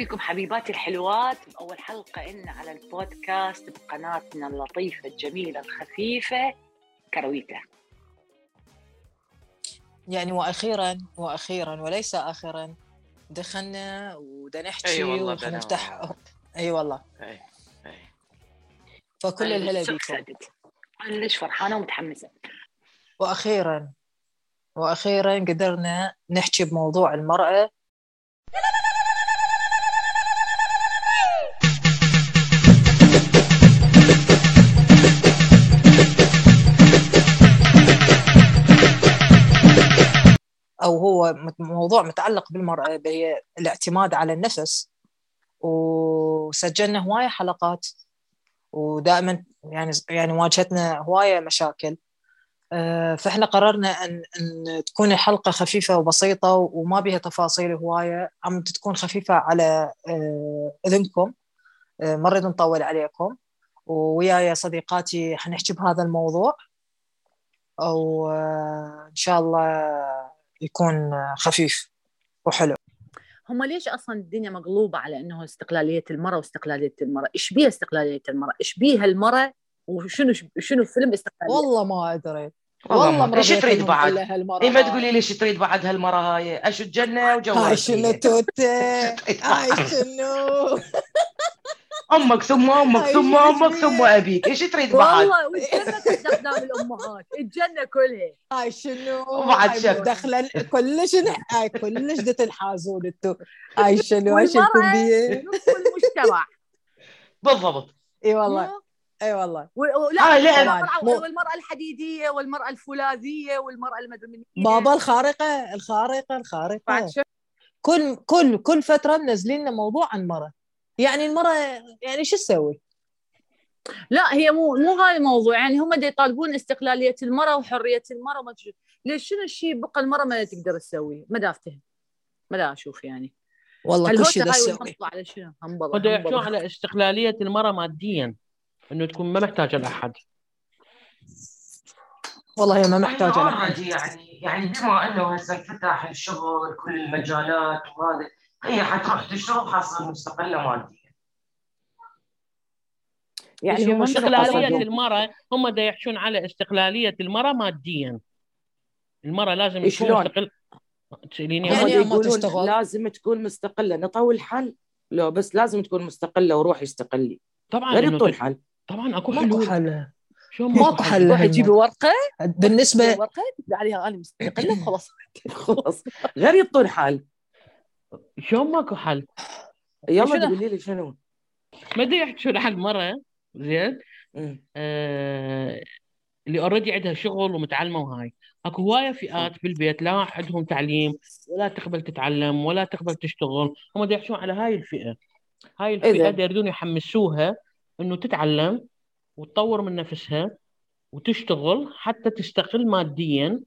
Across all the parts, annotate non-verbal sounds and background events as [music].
بكم حبيباتي الحلوات. باول حلقة إن على البودكاست بقناتنا اللطيفة الجميلة الخفيفة كرويته يعني وأخيرا وأخيرا وليس اخرا دخلنا ودا نحكي أي والله ونفتح أي والله. أي أي. فكل الهلا بكم. أنا ليش فرحانة ومتحمسة؟ وأخيرا وأخيرا قدرنا نحكي بموضوع المرأة. هو موضوع متعلق بالمراه بهي الاعتماد على النفس. وسجلنا هواية حلقات. ودائما يعني يعني واجهتنا هواية مشاكل. آه، فإحنا قررنا ان أن تكون الحلقة خفيفة وبسيطة وما بها تفاصيل هواية. عم تكون خفيفة على آه، إذنكم. آه، ما نريد نطول عليكم. وياي صديقاتي حنحكي بهذا الموضوع. أو آه، إن شاء الله يكون خفيف وحلو. هم ليش أصلا الدنيا مقلوبه على إنه استقلالية المرأة واستقلالية المرأة؟ إيش بيها استقلالية المرأة؟ إيش بيها المرأة؟ وشنو شنو فيلم استقلالية؟ والله ما أدري. والله ما- إيش تريد بعد؟ اي ما. تقولي لي إيش تريد بعد هالمره هاي؟ أشو الجنه وجوزك هاي شنو توتة؟ تريد [laughs] هاي؟ شنو؟ [laughs] أمك ثم أمك ثم أمك؟ ثم أبيك. إيش تريد بعد؟ والله والجنة تحت اقدام الأمهات. الجنة كلها. هاي شنو؟ وبعد شك. مدخلة. كلش هاي كلش دي تنحازون انتو. هاي [laughs] شنو؟ هاي شنو المجتمع. [laughs] بالضبط. إي والله. إي والله. ولا والمرأة الحديدية والمرأة الفولاذية والمرأة المدنية بابا الخارقة الخارقة الخارقة. بعد شو؟ كل كل كل فترة منزلين لنا موضوع عن مرة يعني المرة يعني شو تسوي؟ لا هي مو مو هاي الموضوع. يعني هم دا يطالبون استقلالية المرأة وحرية المرأة وما تشوف ليش؟ شنو الشيء بقى المرأة ما تقدر تسويه ما دا افتهم ما دا أشوف يعني. والله كل شيء تسوي. على شنو؟ يحكون همبلة. على استقلالية المرأة ماديا إنه تكون ما محتاجة لأحد. والله هي ما لها already يعني يعني بما إنه هسه انفتح الشغل كل المجالات وهذا هي حتروح تشتغل حتصير مستقلة ماديا يعني هم استقلالية قصدهم؟ المرأة هم دا يحكون على استقلالية المرأة ماديا. المرأة لازم تكون شلون؟ مستقل. تسأليني يعني يقولون تشتغل. لازم تكون مستقلة. نطول الحل لو بس لازم تكون مستقلة وروحي استقلي طبعا غير تك- حل طبعا أكو حلول. حل. شو ماكو حل روحي جيبي لهالموضوع. ورقة؟ بالنسبة ورقة؟ عليها أنا مستقلة وخلاص خلاص. غير يطول حل شلون ماكو حل؟ يلا شنو؟ تقولي لي شنو؟ ما دا يحكون حق مرة. زين. مم. آه اللي اوريدي عندها شغل ومتعلمة وهاي. أكو هواية فئات بالبيت لا عندهم تعليم ولا تقبل تتعلم ولا تقبل تشتغل. هم دا يحكون على هاي الفئة. هاي الفئة يريدون يحمسوها إنه تتعلم وتطور من نفسها وتشتغل حتى تستقل ماديا. زين.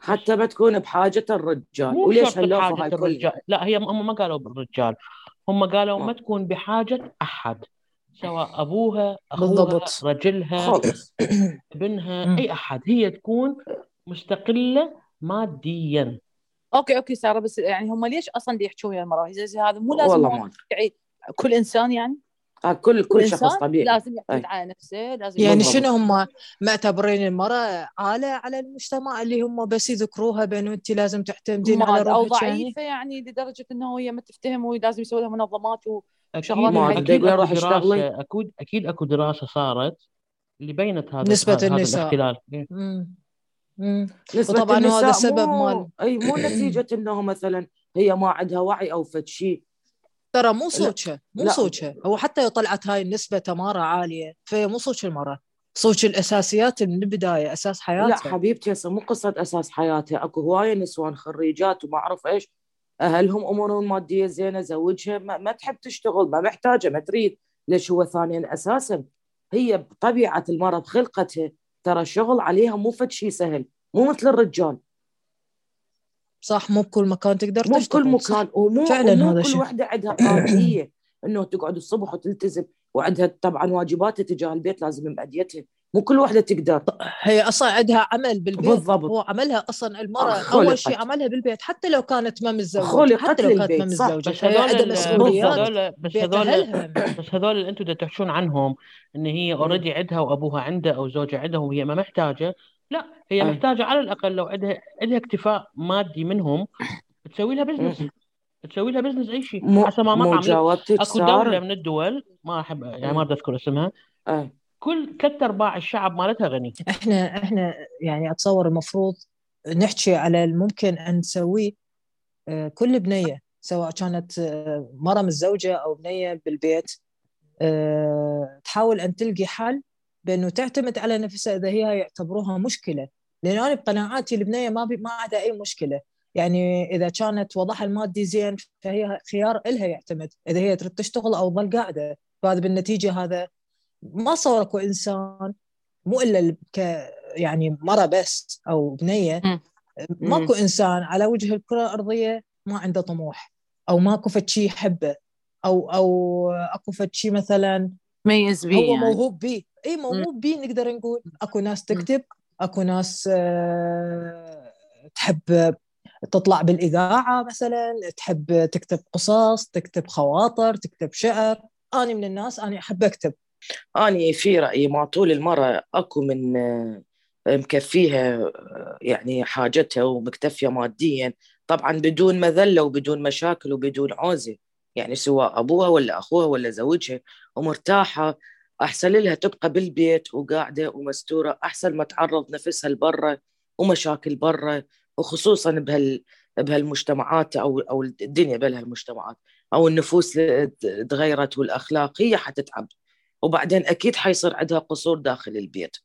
حتى ما تكون بحاجة الرجال. مو وليش هاللوفه كلها الرجال. لا هي هم ما قالوا بالرجال. هم قالوا. ما تكون بحاجة أحد سواء أبوها أخوها بالضبط. رجلها ابنها. أي أحد. هي تكون مستقلة ماديا. okay okay سارة بس يعني هم ليش أصلا دي يحكون ويا المراه هذا مو لازم والله ما. يعني كل إنسان يعني؟ كل كل كل شخص طبيعي لازم يعتمد. على نفسه لازم يعني بالضبط. شنو هم معتبرين المرأة عالة على المجتمع اللي هم بس يذكروها بأنه أنت لازم تعتمدين على ماد أو روحك يعني ضعيفة يعني لدرجة إنه هي ما تفتهم ولازم يسوي لها منظمات و... أكيد اكو. دراسة أكيد أكيد أكو دراسة صارت اللي بينت هذا نسبة هذا النساء. الاختلال إيه. نسبة وطبعاً النساء هذا السبب مو... مال- أي مو نتيجة إنه مثلا هي ما عندها وعي أو فد شيء ترى مو صوتها مو لا. صوتها هو حتى طلعت هاي النسبة تمارة عالية فهي مو صوت المرأة صوت الأساسيات من البداية أساس لا حياتها حبيبتي هسه مو قصة أساس حياتها أكو هواية نسوان خريجات وما أعرف إيش. أهلهم أمورهم مادية زينة زوجها ما, ما تحب تشتغل ما محتاجة ما تريد. ليش هو ثانيا أساسا؟ هي بطبيعة المرأة بخلقتها ترى الشغل عليها مو فد شيء سهل. مو مثل الرجال. صح مو بكل مكان تقدر مو بكل. مكان ومو فعلاً ومو هذا كل. وحدة عندها [clears throat] قابليه إنه تقعد الصبح وتلتزم وعندها طبعا واجباتها تجاه البيت لازم مأديتها مو كل وحدة تقدر هي أصلا عندها عمل بالبيت بالضبط. هو عملها أصلا المرأة خلقت. أول شيء عملها بالبيت حتى لو كانت ما متزوجة حتى لو كانت ما. متزوجة بس هذول عندها بس هذول [clears throat] بس هذول اللي أنتم دا تحكون عنهم إن هي اوريدي عندها وأبوها عنده أو زوجها عنده وهي ما محتاجة لا هي أي. محتاجة على الأقل لو عندها عندها اكتفاء مادي منهم تسوي لها business تسوي لها business أي شيء. حسب ما مطعم أكو دولة من الدول ما أحب يعني. ما بدي أذكر اسمها. أي. كل ثلاث أرباع الشعب مالتها غني. إحنا إحنا يعني أتصور المفروض نحكي على الممكن أن نسويه آه، كل بنية سواء كانت آه، مرة متزوجة أو بنية بالبيت آه، تحاول أن تلقي حل بأنه تعتمد على نفسها إذا هي يعتبروها مشكلة. لأن أنا بقناعاتي البنية ما بي ما عندها أي مشكلة. يعني إذا كانت وضعها المادي زين فهي خيار إلها يعتمد. إذا هي تريد تشتغل أو تظل قاعدة. فهذا بالنتيجة هذا ما صور أكو إنسان مو إلا ال- ك يعني مرة بس أو بنية. ماكو إنسان على وجه الكرة الأرضية ما عنده طموح. أو ماكو فد شيء يحبه. أو أو أكو فد شيء مثلا ميز بيه هو يعني. موهوب به اي موهوب به نقدر نقول أكو ناس تكتب أكو ناس آه، تحب تطلع بالإذاعة مثلا تحب تكتب قصص تكتب خواطر تكتب شعر. أنا من الناس أنا أحب أكتب. أنا في رأيي مع طول المرة أكو من آه، مكفيها آه، يعني حاجتها ومكتفية ماديا. طبعا بدون مذلة وبدون مشاكل وبدون عوزة يعني سواء أبوها ولا أخوها ولا زوجها ومرتاحة أحسن لها تبقى بالبيت وقاعدة ومستورة أحسن ما تعرض نفسها لبرا ومشاكل برا وخصوصا بهال بهالمجتمعات أو أو الدنيا بهالمجتمعات أو النفوس تغيرت والأخلاق هي حتتعب. وبعدين أكيد حيصير عندها قصور داخل البيت.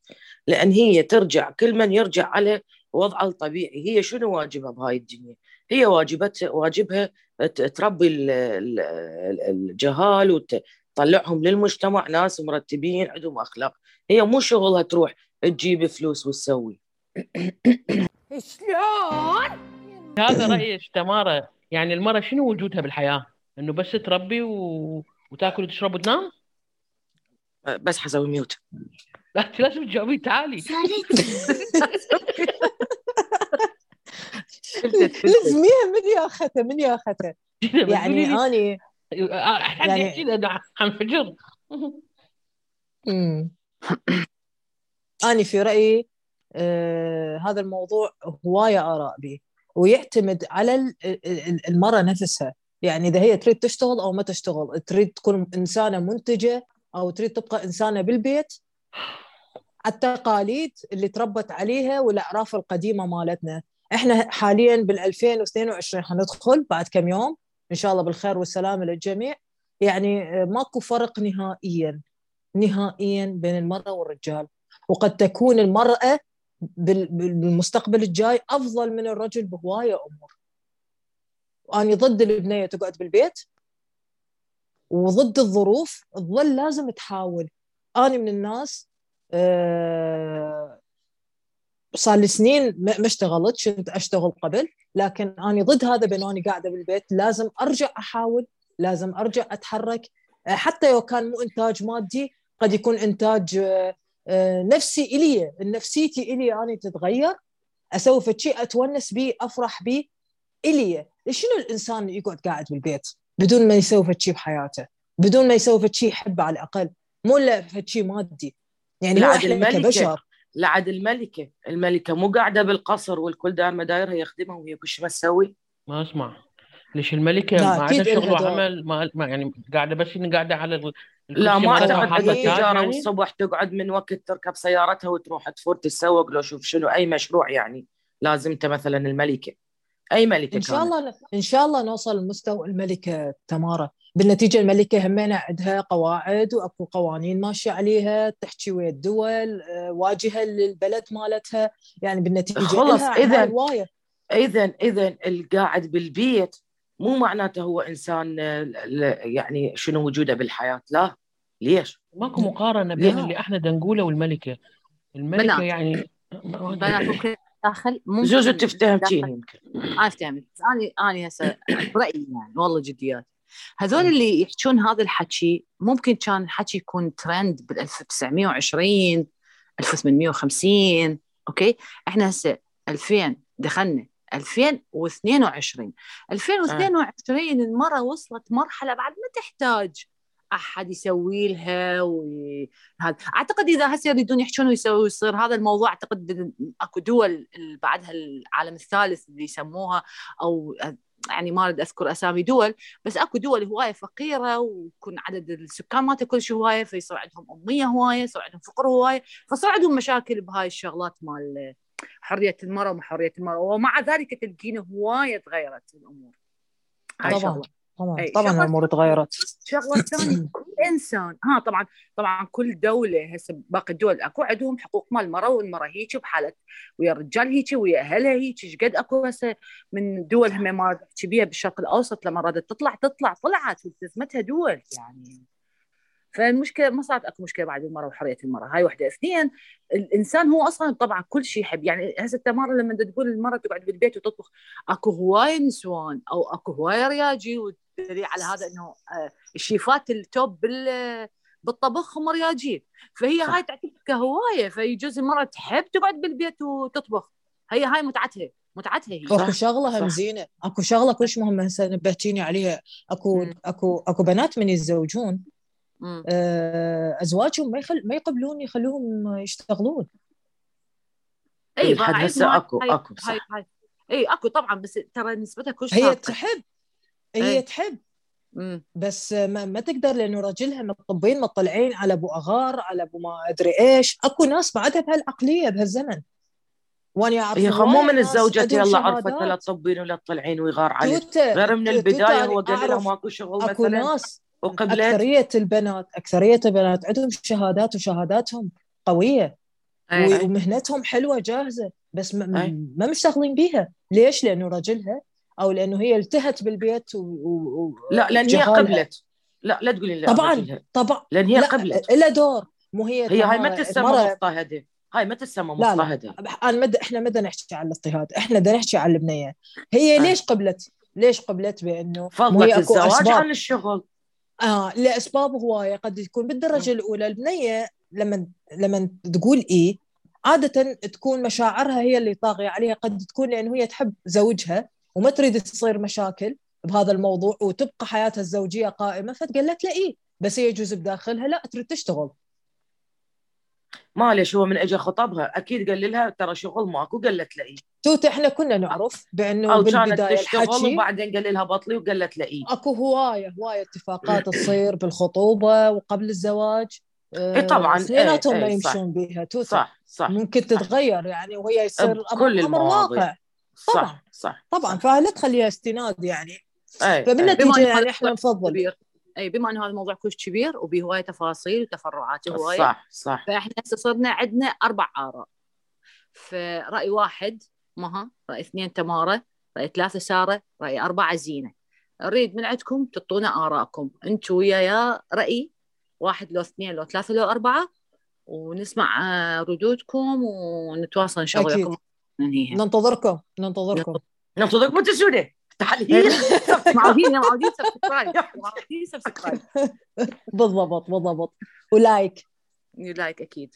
لأن هي ترجع كل من يرجع على وضعه الطبيعي هي شنو واجبها بهاي الدنيا؟ هي واجبتها واجبها تربي ال- ال- ال- الجهال وتطلعهم للمجتمع ناس مرتبين عندهم أخلاق. هي مو شغلها تروح تجيب فلوس وتسوي. [coughs] هذا رأيي تمارا يعني المرأة شنو وجودها بالحياة؟ إنه بس تربي و... وتاكل وتشرب وتنام؟ بس حسوي ميوت لا انت لازم تجاوبين تعالي. [laughs] [laughs] لازميها من يا اخته من يا اخته [laughs] يعني اني حد يعني- يحكي لنا عن فجر. مم. أنا في رأيي آه هذا الموضوع هواية آراء به ويعتمد على ال- ال- المرأة نفسها. يعني إذا هي تريد تشتغل أو ما تشتغل تريد تكون إنسانة منتجة أو تريد تبقى إنسانة بالبيت التقاليد اللي تربت عليها والأعراف القديمة مالتنا. إحنا حاليا بال 2022 حندخل بعد كم يوم؟ إن شاء الله بالخير والسلامة للجميع. يعني آه، ماكو فرق نهائيا نهائيا بين المرأة والرجال. وقد تكون المرأة بال- بالمستقبل الجاي أفضل من الرجل بهواية أمور. وأنا ضد البنية تقعد بالبيت. وضد الظروف تظل لازم تحاول. أنا من الناس آه، صار لي سنين ما اشتغلت كنت أشتغل قبل لكن أنا ضد هذا بأنه أنا قاعدة بالبيت لازم أرجع أحاول لازم أرجع أتحرك. آه، حتى لو كان مو إنتاج مادي قد يكون إنتاج آه، آه، نفسي إلي نفسيتي إلي أنا تتغير أسوي شيء أتونس به أفرح به إلي. شنو الإنسان يقعد قاعد بالبيت بدون ما يسوي شيء بحياته؟ بدون ما يسوي شيء يحبه على الأقل مو إلا شيء مادي. يعني لعد إحنا. كبشر لعد الملكة. الملكة مو قاعدة بالقصر والكل دار مدايرها يخدمها وهي كل ما تسوي. ما أسمع. ليش الملكة لا، ما عندها شغل. وعمل ما ما- يعني قاعدة بس إن قاعدة على ال- لا ما مالتها تعد وحاطة عندها تاج تاج تجارة يعني. والصبح تقعد من وقت تركب سيارتها وتروح تفور تتسوق لو شوف شنو أي مشروع يعني. لازمته مثلا الملكة. أي ملكة إن شاء كانت. الله إن شاء الله نوصل لمستوى الملكة تمارا بالنتيجة الملكة همينة عندها قواعد وأكو قوانين ماشية عليها تحكي ويا الدول آه، واجهة للبلد مالتها يعني بالنتيجة خلص، هوايه إذا إذا القاعد بالبيت مو معناته هو إنسان آه، يعني شنو وجوده بالحياة لا ليش؟ ماكو مقارنة بين. اللي إحنا دا نقوله والملكة الملكة بنات. يعني. بنات داخل ممكن زوزو تفتهم داخل- شيء يمكن. أنا افتهمك بس أنا أنا هسه برايي يعني والله جديات. هذول اللي يحكون هذا الحكي ممكن كان الحكي يكون ترند بال 1920 1850 أوكي؟ إحنا هسه 2000 دخلنا 2022 2022 المرأة وصلت مرحلة بعد ما تحتاج. أحد يسوي لها وهذا أعتقد إذا هسه يريدون يحجون ويسوي يصير هذا الموضوع أعتقد أكو دول بعدها العالم الثالث اللي يسموها أو يعني ما أريد أذكر أسامي دول بس أكو دول هواية فقيرة ويكون عدد السكان مالتها كل شيء هواية فيصير عندهم أمية هواية يصير عندهم فقر هواية فصار عندهم مشاكل بهاي الشغلات مال حرية المرأة وما حريه المرأة ومع ذلك تلقينا هواية تغيرت الأمور طبعا. طبعا أي، طبعا الأمور تغيرت شغله ثانية كل إنسان ها طبعا طبعا كل دولة هسه باقي الدول أكو عندهم حقوق مال المراه والمراه هيك بحالة ويا الرجال هيك ويا اهلها هيك إيش قد أكو هسه من دول هم ما تحكي بيها بالشرق الأوسط لما رادت تطلع تطلع طلعت والتزمتها دول يعني. فالمشكلة ما صارت أكو مشكلة بعد المراه وحرية المراه هاي وحدة. اثنين الإنسان هو أصلا طبعا كل شيء يحب. يعني هسه تمارا لما تقول المراه تقعد بالبيت وتطبخ أكو هوايه نسوان أو أكو هوايه رياجيل والدليل على هذا إنه آه، الشيفات ال top بال بالطبخ هم رياجيل. فهي صح. هاي تعتبر كهواية. فيجوز المراه تحب تقعد بالبيت وتطبخ. هي هاي متعتها. متعتها هي. أكو شغلة هم. زينة. أكو شغلة كلش مهمة هسه نبهتيني عليها. أكو مم. أكو أكو بنات من يتزوجون. أزواجهم ما يخل ما يقبلون يخلوهم يشتغلون أي إي، لحد بعد هسه أكو- هاي- أكو، صح. هاي هاي اي أكو طبعا بس ترى نسبتها كلش هي. تحب هي إيه. تحب مم. بس ما, ما تقدر لأنه راجلها مطبين مطلعين على أبو أغار على أبو ما أدري إيش أكو ناس بعدها بهالعقلية بهالزمن وأنا أعرف هي خمو هواية من الزوجة يلا عرفت. لا تطبين ولا تطلعين ويغار عليك غير من أنا هو قال لها ماكو شغل أكو مثلا ناس وقبلت أكثرية البنات أكثرية البنات عندهم شهادات وشهاداتهم قوية. و- ومهنتهم حلوة جاهزة بس ما, أي. ما مشتغلين بيها ليش لأنه رجلها أو لأنه هي التهت بالبيت و... و... لا لأن هي. قبلت لا لا تقولي لا طبعاً. رجلها. طبعا لأن هي لا قبلت إلا دور مو هي هي هاي ما تسمى مضطهدة هاي ما تسمى. مضطهدة أنا مد... إحنا ما نحكي عن الاضطهاد إحنا بدنا نحكي عن البنيه هي آه. ليش قبلت ليش قبلت بأنه فضلت الزواج عن الشغل آه لأسباب هواية. قد تكون بالدرجة الأولى البنيه لما لما تقول إيه عادة تكون مشاعرها هي اللي طاغية عليها. قد تكون لأنه هي تحب زوجها وما تريد تصير مشاكل بهذا الموضوع وتبقى حياتها الزوجية قائمة فتقلت له إيه بس هي يجوز بداخلها لا تريد تشتغل. معلش هو من اجى خطبها أكيد قال لها ترى شغل ماكو قالت له إيه توت إحنا كنا نعرف بأنه أو كانت تشتغل وبعدين قال لها بطلي وقالت له إيه أكو هواية هواية اتفاقات تصير بالخطوبة وقبل الزواج إيه طبعاً، اثنيناتهم إيه، ما إيه، صح. يمشون بها توت صح صح ممكن تتغير يعني وهي يصير بكل أمر. واقع طبعاً. صح صح طبعا صح. فلا تخليها استناد يعني إي فمن أي. بما النتيجه إنه يعني إحنا نفضل اي بما إنه هذا الموضوع كلش كبير وبهواية تفاصيل وتفرعات هواية صح صح. فإحنا هسه صرنا عندنا أربع آراء. فرأي واحد مها رأي اثنين تمارة رأي ثلاثة سارة رأي أربعة زينة. نريد من عندكم تعطونا ارائكم أنتم ويايا رأي واحد لو اثنين لو ثلاثة لو أربعة ونسمع آه، ردودكم ونتواصل إن شاء الله. وياكم ننهيها ننتظركم ننتظركم. ننتظرك متسودة تحليل. معودين [laughs] معودين subscribe. معودين subscribe. [laughs] بالضبط بالضبط. و like. like أكيد.